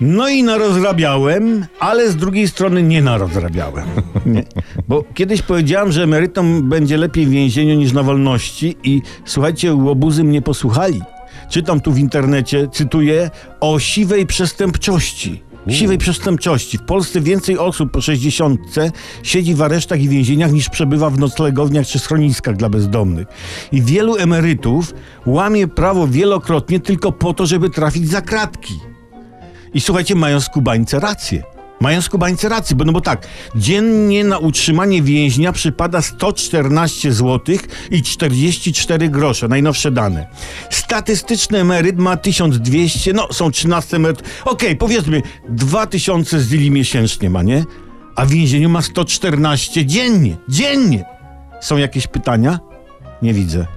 No i narozrabiałem, ale z drugiej strony nie narozrabiałem. Nie. Bo kiedyś powiedziałem, że emerytom będzie lepiej w więzieniu niż na wolności i słuchajcie, łobuzy mnie posłuchali. Czytam tu w internecie, cytuję, o siwej przestępczości. Siwej przestępczości. W Polsce więcej osób po 60 siedzi w aresztach i więzieniach niż przebywa w noclegowniach czy schroniskach dla bezdomnych. I wielu emerytów łamie prawo wielokrotnie tylko po to, żeby trafić za kratki. I słuchajcie, mają skubańce rację. Mają skubańce rację, bo no bo tak, dziennie na utrzymanie więźnia przypada 114 zł i 44 grosze, najnowsze dane. Statystyczny emeryt ma 1200, no są 13 emeryt, okej, powiedzmy 2000 z dili miesięcznie ma, nie? A w więzieniu ma 114 dziennie, dziennie. Są jakieś pytania? Nie widzę.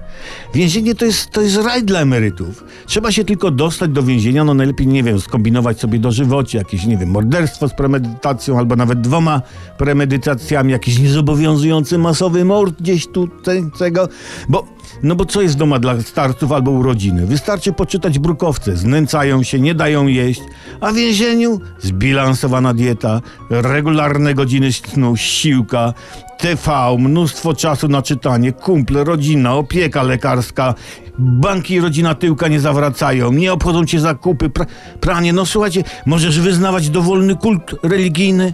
Więzienie to jest, to jest raj dla emerytów. Trzeba się tylko dostać do więzienia, no najlepiej, nie wiem, skombinować sobie dożywocie, jakieś, nie wiem, morderstwo z premedytacją, albo nawet dwoma premedytacjami, jakiś niezobowiązujący masowy mord gdzieś tu, te- tego, bo, no bo co jest doma dla starców albo urodziny? Wystarczy poczytać brukowce, znęcają się, nie dają jeść, a w więzieniu zbilansowana dieta, regularne godziny snu, siłka, TV, mnóstwo czasu na czytanie, kumple, rodzina, opieka lekarska, banki i rodzina tyłka nie zawracają, nie obchodzą cię zakupy, pra, pranie. No słuchajcie, możesz wyznawać dowolny kult religijny.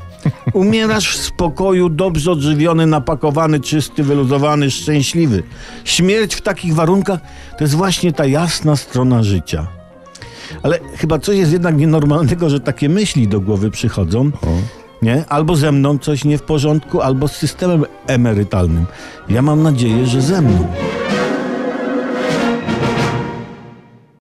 Umierasz w spokoju, dobrze odżywiony, napakowany, czysty, wyluzowany, szczęśliwy. Śmierć w takich warunkach to jest właśnie ta jasna strona życia. Ale chyba coś jest jednak nienormalnego, że takie myśli do głowy przychodzą. Nie? Albo ze mną coś nie w porządku, albo z systemem emerytalnym. Ja mam nadzieję, że ze mną.